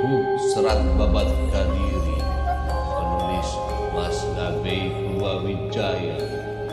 Hub Serat Babat Kadiri Penulis Mas Nabe Purwawijaya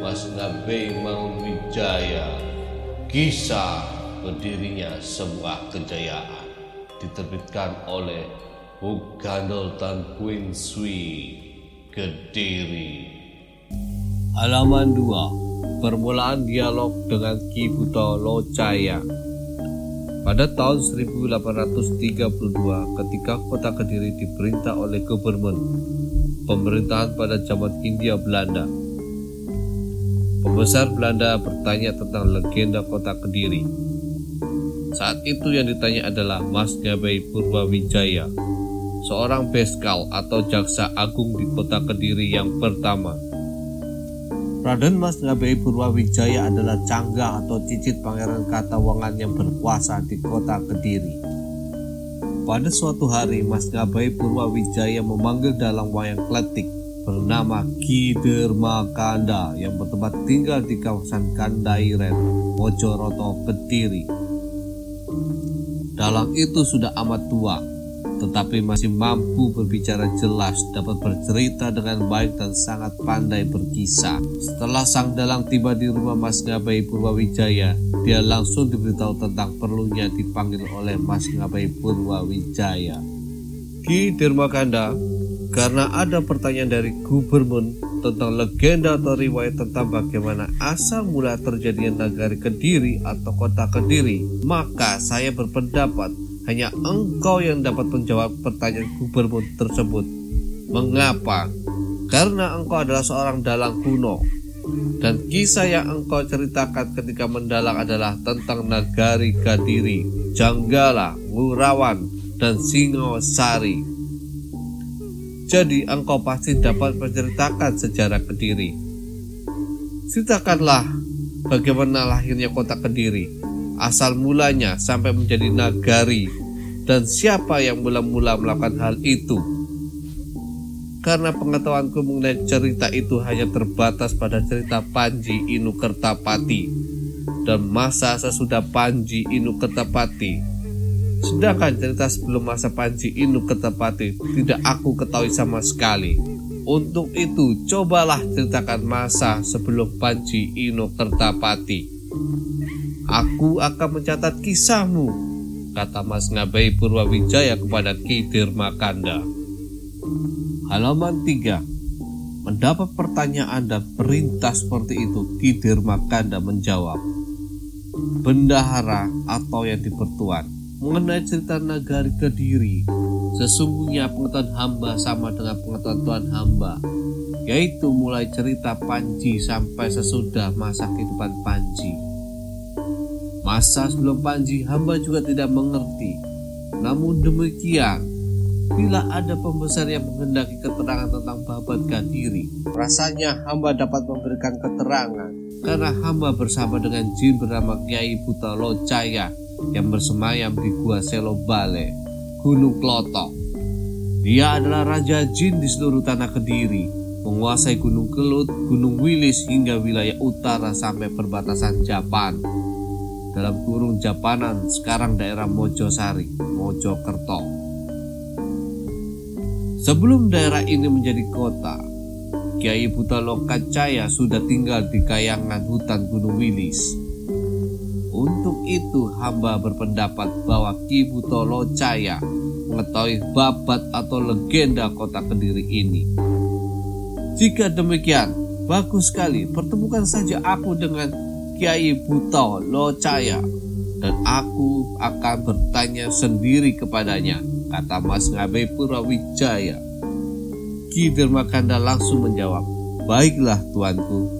Mas Nabe Wijaya. Kisah berdirinya sebuah kejayaan Diterbitkan oleh Hub Gandol Tan Queen Sui Kediri. Halaman 2 Permulaan dialog dengan Ki Buto Locaya pada tahun 1832 ketika kota Kediri diperintah oleh gubernur pemerintahan pada zaman Hindia Belanda. Pembesar Belanda bertanya tentang legenda kota Kediri. Saat itu yang ditanya adalah Mas Gabai Purwawijaya, seorang beskal atau jaksa agung di kota Kediri yang pertama. Raden Mas Ngabai Purwawijaya adalah canggah atau cicit pangeran Katawangan yang berkuasa di kota Kediri. Pada suatu hari Mas Ngabai Purwawijaya memanggil dalang wayang kletik bernama Ki Dermakanda yang bertempat tinggal di kawasan Kandairen, Mojoroto, Kediri. Dalang itu sudah amat tua, tetapi masih mampu berbicara jelas, dapat bercerita dengan baik dan sangat pandai berkisah. Setelah sang dalang tiba di rumah Mas Ngabai Purwawijaya, dia langsung diberitahu tentang perlunya dipanggil oleh Mas Ngabai Purwawijaya. Ki Dermakanda, karena ada pertanyaan dari gubernur tentang legenda atau riwayat tentang bagaimana asal mula terjadinya nagari Kediri atau kota Kediri, maka saya berpendapat hanya engkau yang dapat menjawab pertanyaan gubernur tersebut. Mengapa? Karena engkau adalah seorang dalang kuno. Dan kisah yang engkau ceritakan ketika mendalang adalah tentang Nagari Kadiri, Janggala, Ngurawan, dan Singosari. Jadi engkau pasti dapat menceritakan sejarah Kediri. Ceritakanlah bagaimana lahirnya kota Kediri, asal mulanya sampai menjadi nagari dan siapa yang mula-mula melakukan hal itu. Karena pengetahuanku mengenai cerita itu hanya terbatas pada cerita Panji Inu Kertapati dan masa sesudah Panji Inu Kertapati. Sedangkan cerita sebelum masa Panji Inu Kertapati tidak aku ketahui sama sekali. Untuk itu, cobalah ceritakan masa sebelum Panji Inu Kertapati. Aku akan mencatat kisahmu, kata Mas Ngabai Purwawijaya kepada Ki Dirmakanda. Halaman 3 Mendapat pertanyaan dan perintah seperti itu, Ki Dirmakanda menjawab, Bendahara atau yang dipertuan mengenai cerita nagari Kediri, sesungguhnya pengetahuan hamba sama dengan pengetahuan Tuhan hamba, yaitu mulai cerita Panji sampai sesudah masa kehidupan Panji. Masa sebelum Panji hamba juga tidak mengerti. Namun demikian, bila ada pembesar yang menghendaki keterangan tentang babat Kadiri, rasanya hamba dapat memberikan keterangan karena hamba bersama dengan jin bernama Kiai Buta Locaya yang bersemayam di Gua Selo Bale, Gunung Klotok. Dia adalah raja jin di seluruh tanah Kediri, menguasai Gunung Kelut, Gunung Wilis hingga wilayah utara sampai perbatasan Japan. Dalam kurung Japanan, sekarang daerah Mojosari, Mojokerto. Sebelum daerah ini menjadi kota, Kiai Buta Lokacaya sudah tinggal di kayangan hutan Gunung Wilis. Untuk itu hamba berpendapat bahwa Ki Buto Locaya mengetahui babat atau legenda kota Kediri ini. Jika demikian, bagus sekali pertemukan saja aku dengan Kiai Buto Locaya dan aku akan bertanya sendiri kepadanya, kata Mas Ngabe Purawijaya. Ki Dermakanda langsung menjawab, Baiklah tuanku,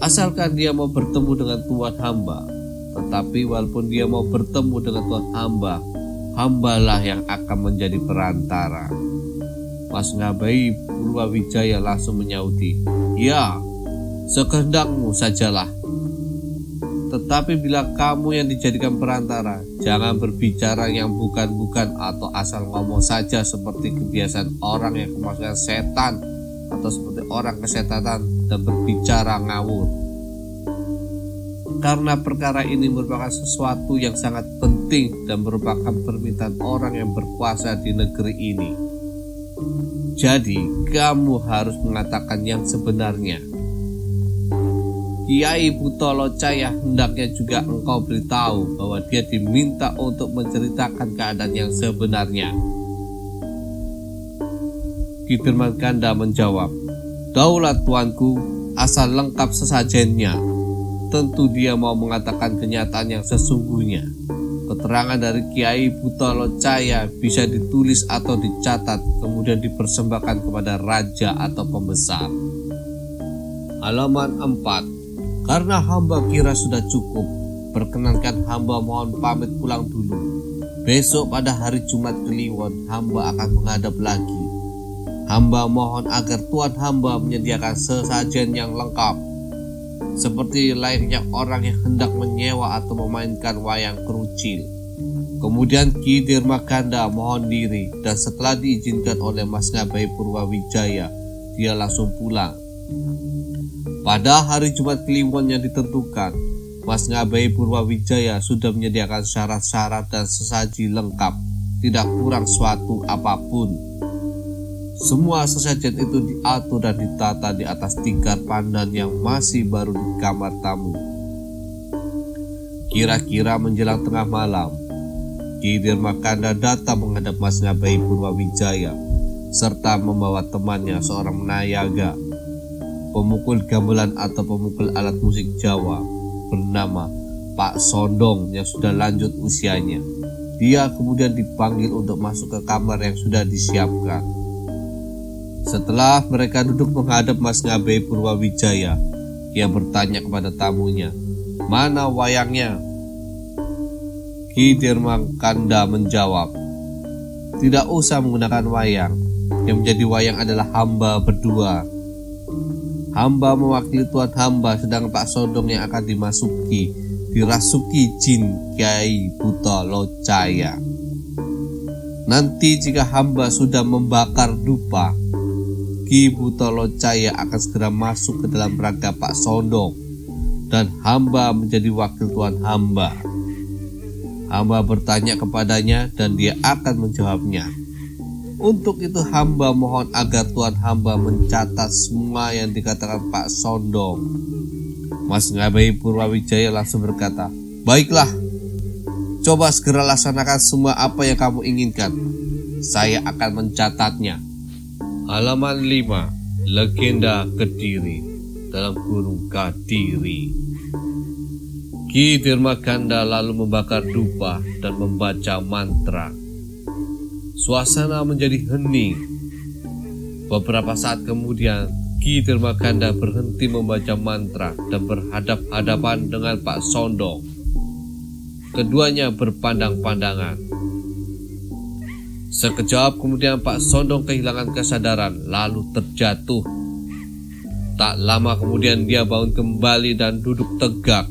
asalkan dia mau bertemu dengan tuan hamba. Tetapi walaupun dia mau bertemu dengan tuan hamba, hambalah yang akan menjadi perantara. Mas Ngabai Purwawijaya langsung menyauti, Ya, sekehendakmu sajalah. Tetapi bila kamu yang dijadikan perantara, jangan berbicara yang bukan-bukan atau asal ngomong saja seperti kebiasaan orang yang kemasukan setan atau seperti orang kesetanan dan berbicara ngawur. karena perkara ini merupakan sesuatu yang sangat penting dan merupakan permintaan orang yang berkuasa di negeri ini. Jadi, kamu harus mengatakan yang sebenarnya. Kiai Butolo Caya hendaknya juga engkau beritahu bahwa dia diminta untuk menceritakan keadaan yang sebenarnya. Ki Firman Kanda menjawab, Daulat tuanku, asal lengkap sesajennya. Tentu dia mau mengatakan kenyataan yang sesungguhnya. Keterangan dari Kiai Butolo Caya bisa ditulis atau dicatat kemudian dipersembahkan kepada raja atau pembesar. Halaman 4 Karena hamba kira sudah cukup, perkenankan hamba mohon pamit pulang dulu. Besok pada hari Jumat Kliwon, hamba akan menghadap lagi Hamba mohon agar Tuhan hamba menyediakan sesajen yang lengkap seperti layaknya orang yang hendak menyewa atau memainkan wayang kerucil. Kemudian Ki Dirmakanda mohon diri dan setelah diizinkan oleh Mas Ngabai Purwawijaya, dia langsung pulang. Pada hari Jumat Kliwon yang ditentukan, Mas Ngabai Purwawijaya sudah menyediakan syarat-syarat dan sesaji lengkap, tidak kurang suatu apa pun. Semua sesajen itu diatur dan ditata di atas tingkat pandan yang masih baru di kamar tamu. Kira-kira menjelang tengah malam, Ki Dirmakanda datang menghadap Mas Ngabai Purwawijaya serta membawa temannya seorang menayaga, pemukul gamelan atau pemukul alat musik Jawa bernama Pak Sondong yang sudah lanjut usianya. Dia kemudian dipanggil untuk masuk ke kamar yang sudah disiapkan. Setelah mereka duduk menghadap Mas Ngabe Purwawijaya, ia bertanya kepada tamunya, "Mana wayangnya?" Ki Kanda menjawab, "Tidak usah menggunakan wayang. Yang menjadi wayang adalah hamba berdua. Hamba mewakili tuan hamba, sedang Pak Sodong yang akan dimasuki dirasuki jin Kiai Buta Locaya. Nanti jika hamba sudah membakar dupa, Ki Butolo Caya akan segera masuk ke dalam raga Pak Sondong dan hamba menjadi wakil tuan hamba. Hamba bertanya kepadanya dan dia akan menjawabnya. Untuk itu hamba mohon agar tuan hamba mencatat semua yang dikatakan Pak Sondong. Mas Ngabai Purwawijaya langsung berkata, Baiklah, coba segera laksanakan semua apa yang kamu inginkan. Saya akan mencatatnya. Halaman 5 Legenda Kediri dalam kurung Kadiri Ki Dirmakanda lalu membakar dupa dan membaca mantra Suasana menjadi hening Beberapa saat kemudian Ki Dirmakanda berhenti membaca mantra dan berhadap-hadapan dengan Pak Sondong Keduanya berpandang-pandangan Sekejap kemudian Pak Sondong kehilangan kesadaran lalu terjatuh. Tak lama kemudian dia bangun kembali dan duduk tegak.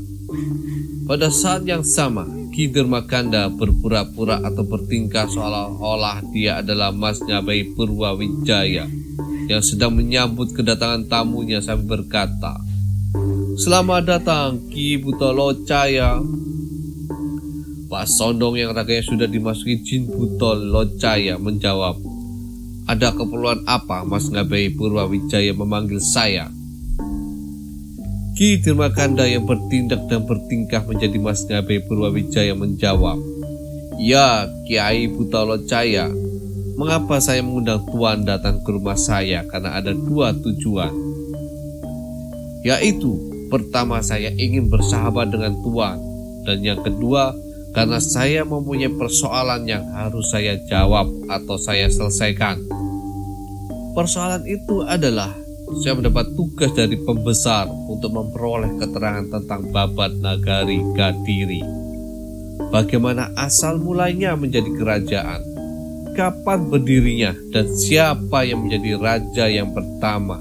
Pada saat yang sama, Ki Makanda berpura-pura atau bertingkah seolah-olah dia adalah Mas Nyabai Purwawijaya yang sedang menyambut kedatangan tamunya sambil berkata, Selamat datang Ki Butolo Caya Pak Sondong yang raganya sudah dimasuki jin butol locaya menjawab, ada keperluan apa Mas Ngabai Purwawijaya memanggil saya? Ki Dirmakanda yang bertindak dan bertingkah menjadi Mas Ngabai Purwawijaya menjawab, Ya Kiai Buta Locaya, mengapa saya mengundang Tuan datang ke rumah saya karena ada dua tujuan. Yaitu, pertama saya ingin bersahabat dengan Tuan, dan yang kedua karena saya mempunyai persoalan yang harus saya jawab atau saya selesaikan. Persoalan itu adalah saya mendapat tugas dari pembesar untuk memperoleh keterangan tentang babat nagari Gadiri. Bagaimana asal mulanya menjadi kerajaan? Kapan berdirinya dan siapa yang menjadi raja yang pertama?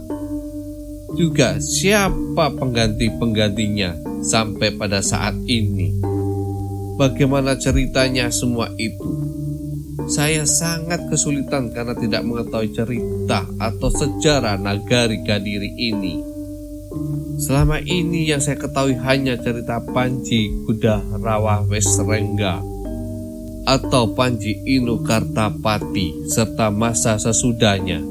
Juga siapa pengganti-penggantinya sampai pada saat ini? Bagaimana ceritanya semua itu? Saya sangat kesulitan karena tidak mengetahui cerita atau sejarah nagari Kadiri ini. Selama ini yang saya ketahui hanya cerita Panji Kuda Rawa Wesrengga atau Panji Inu Kartapati serta masa sesudahnya.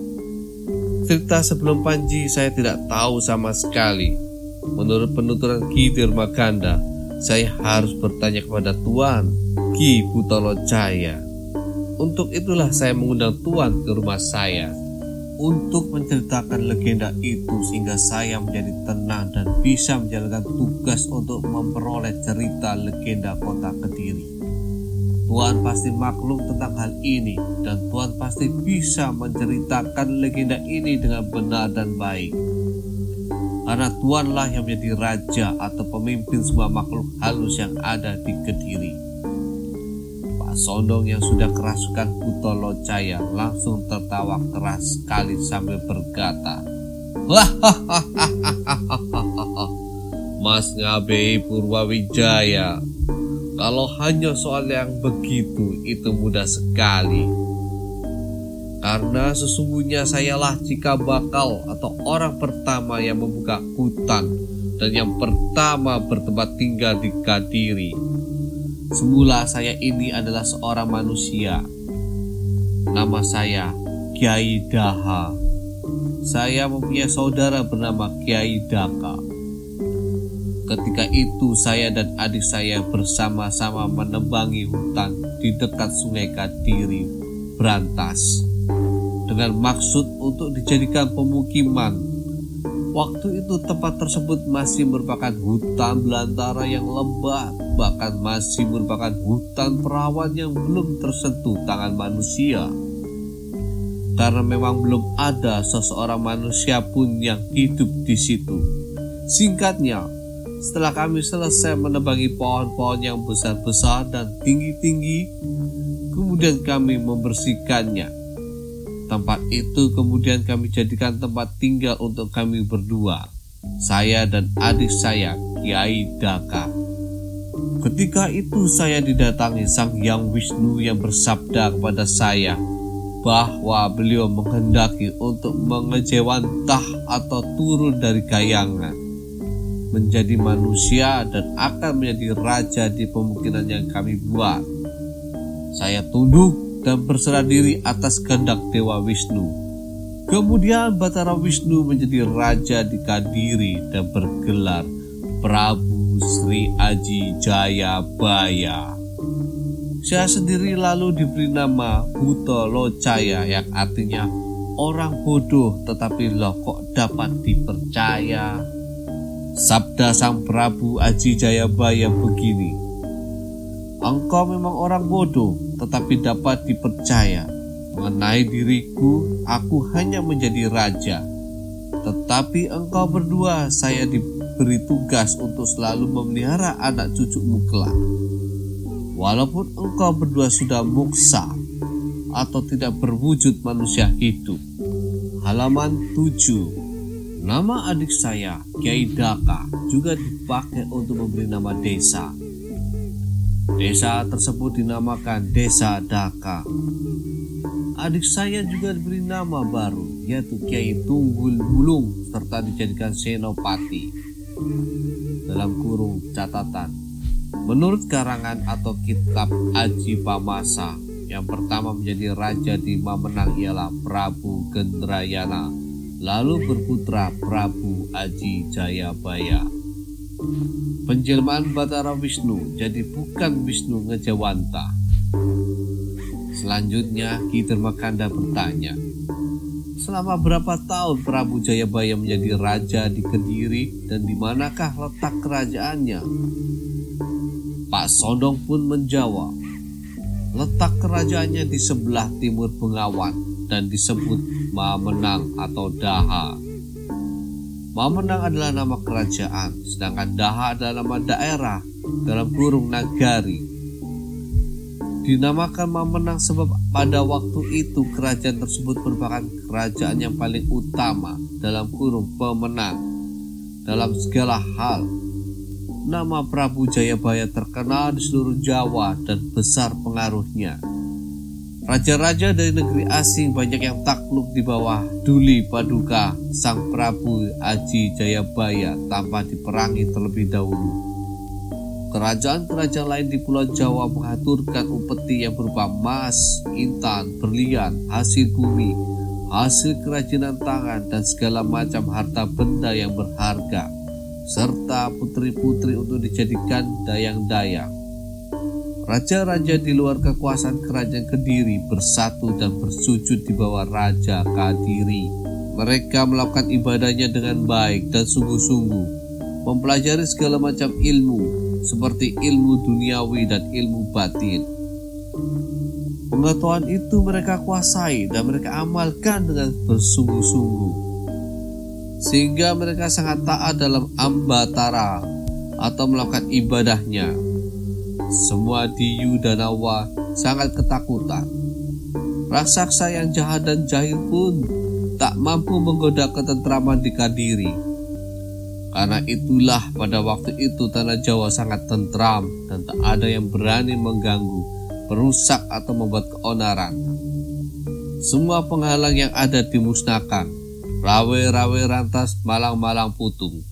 Cerita sebelum Panji saya tidak tahu sama sekali. Menurut penuturan Ki Dirmaganda, saya harus bertanya kepada Tuan Ki Butolo Jaya. Untuk itulah saya mengundang Tuan ke rumah saya untuk menceritakan legenda itu sehingga saya menjadi tenang dan bisa menjalankan tugas untuk memperoleh cerita legenda kota Kediri. Tuhan pasti maklum tentang hal ini dan Tuhan pasti bisa menceritakan legenda ini dengan benar dan baik. Karena Tuhanlah yang menjadi raja atau pemimpin semua makhluk halus yang ada di Kediri. Pak Sondong yang sudah kerasukan Kutolo Caya langsung tertawa keras sekali sambil berkata, Mas Ngabe Purwawijaya, kalau hanya soal yang begitu itu mudah sekali. Karena sesungguhnya sayalah jika bakal atau orang pertama yang membuka hutan dan yang pertama bertempat tinggal di Kadiri Semula saya ini adalah seorang manusia. Nama saya Kiai Daha. Saya mempunyai saudara bernama Kiai Daka. Ketika itu saya dan adik saya bersama-sama menembangi hutan di dekat sungai Kadiri, Brantas, dengan maksud untuk dijadikan pemukiman Waktu itu tempat tersebut masih merupakan hutan belantara yang lebat, bahkan masih merupakan hutan perawan yang belum tersentuh tangan manusia. Karena memang belum ada seseorang manusia pun yang hidup di situ. Singkatnya, setelah kami selesai menebangi pohon-pohon yang besar-besar dan tinggi-tinggi, kemudian kami membersihkannya Tempat itu kemudian kami jadikan tempat tinggal untuk kami berdua, saya dan adik saya, Kiai Daka. Ketika itu saya didatangi Sang Yang Wisnu yang bersabda kepada saya bahwa beliau menghendaki untuk mengejewantah atau turun dari kayangan menjadi manusia dan akan menjadi raja di pemukiman yang kami buat. Saya tunduk dan berserah diri atas kehendak Dewa Wisnu. Kemudian Batara Wisnu menjadi raja di Kadiri dan bergelar Prabu Sri Aji Jayabaya. Saya sendiri lalu diberi nama Buto Locaya yang artinya orang bodoh tetapi lo kok dapat dipercaya. Sabda Sang Prabu Aji Jayabaya begini, Engkau memang orang bodoh, tetapi dapat dipercaya. Mengenai diriku, aku hanya menjadi raja. Tetapi engkau berdua, saya diberi tugas untuk selalu memelihara anak cucumu kelak. Walaupun engkau berdua sudah muksa atau tidak berwujud manusia hidup. Halaman 7 Nama adik saya, Kiai Daka, juga dipakai untuk memberi nama desa Desa tersebut dinamakan Desa Daka. Adik saya juga diberi nama baru, yaitu Kiai Tunggul Bulung, serta dijadikan Senopati. Dalam kurung catatan, menurut karangan atau kitab Aji Pamasa, yang pertama menjadi raja di Mamenang ialah Prabu Gendrayana, lalu berputra Prabu Aji Jayabaya. Penjelmaan Batara Wisnu jadi bukan Wisnu Ngejawanta. Selanjutnya Ki Makanda bertanya, Selama berapa tahun Prabu Jayabaya menjadi raja di Kediri dan di manakah letak kerajaannya? Pak Sodong pun menjawab, letak kerajaannya di sebelah timur Bengawan dan disebut Mamenang atau Daha. Mamenang adalah nama kerajaan, sedangkan Daha adalah nama daerah dalam kurung nagari. Dinamakan Mamenang sebab pada waktu itu kerajaan tersebut merupakan kerajaan yang paling utama dalam kurung pemenang dalam segala hal. Nama Prabu Jayabaya terkenal di seluruh Jawa dan besar pengaruhnya. Raja-raja dari negeri asing banyak yang takluk di bawah Duli Paduka Sang Prabu Aji Jayabaya tanpa diperangi terlebih dahulu. Kerajaan-kerajaan lain di Pulau Jawa mengaturkan upeti yang berupa emas, intan, berlian, hasil bumi, hasil kerajinan tangan, dan segala macam harta benda yang berharga, serta putri-putri untuk dijadikan dayang-dayang. Raja-raja di luar kekuasaan kerajaan Kediri bersatu dan bersujud di bawah Raja Kadiri. Mereka melakukan ibadahnya dengan baik dan sungguh-sungguh, mempelajari segala macam ilmu seperti ilmu duniawi dan ilmu batin. Pengetahuan itu mereka kuasai dan mereka amalkan dengan bersungguh-sungguh. Sehingga mereka sangat taat dalam ambatara atau melakukan ibadahnya semua di Yudanawa sangat ketakutan. Raksasa yang jahat dan jahil pun tak mampu menggoda ketentraman di Kadiri. Karena itulah pada waktu itu tanah Jawa sangat tentram dan tak ada yang berani mengganggu, merusak atau membuat keonaran. Semua penghalang yang ada dimusnahkan, rawe-rawe rantas malang-malang putung.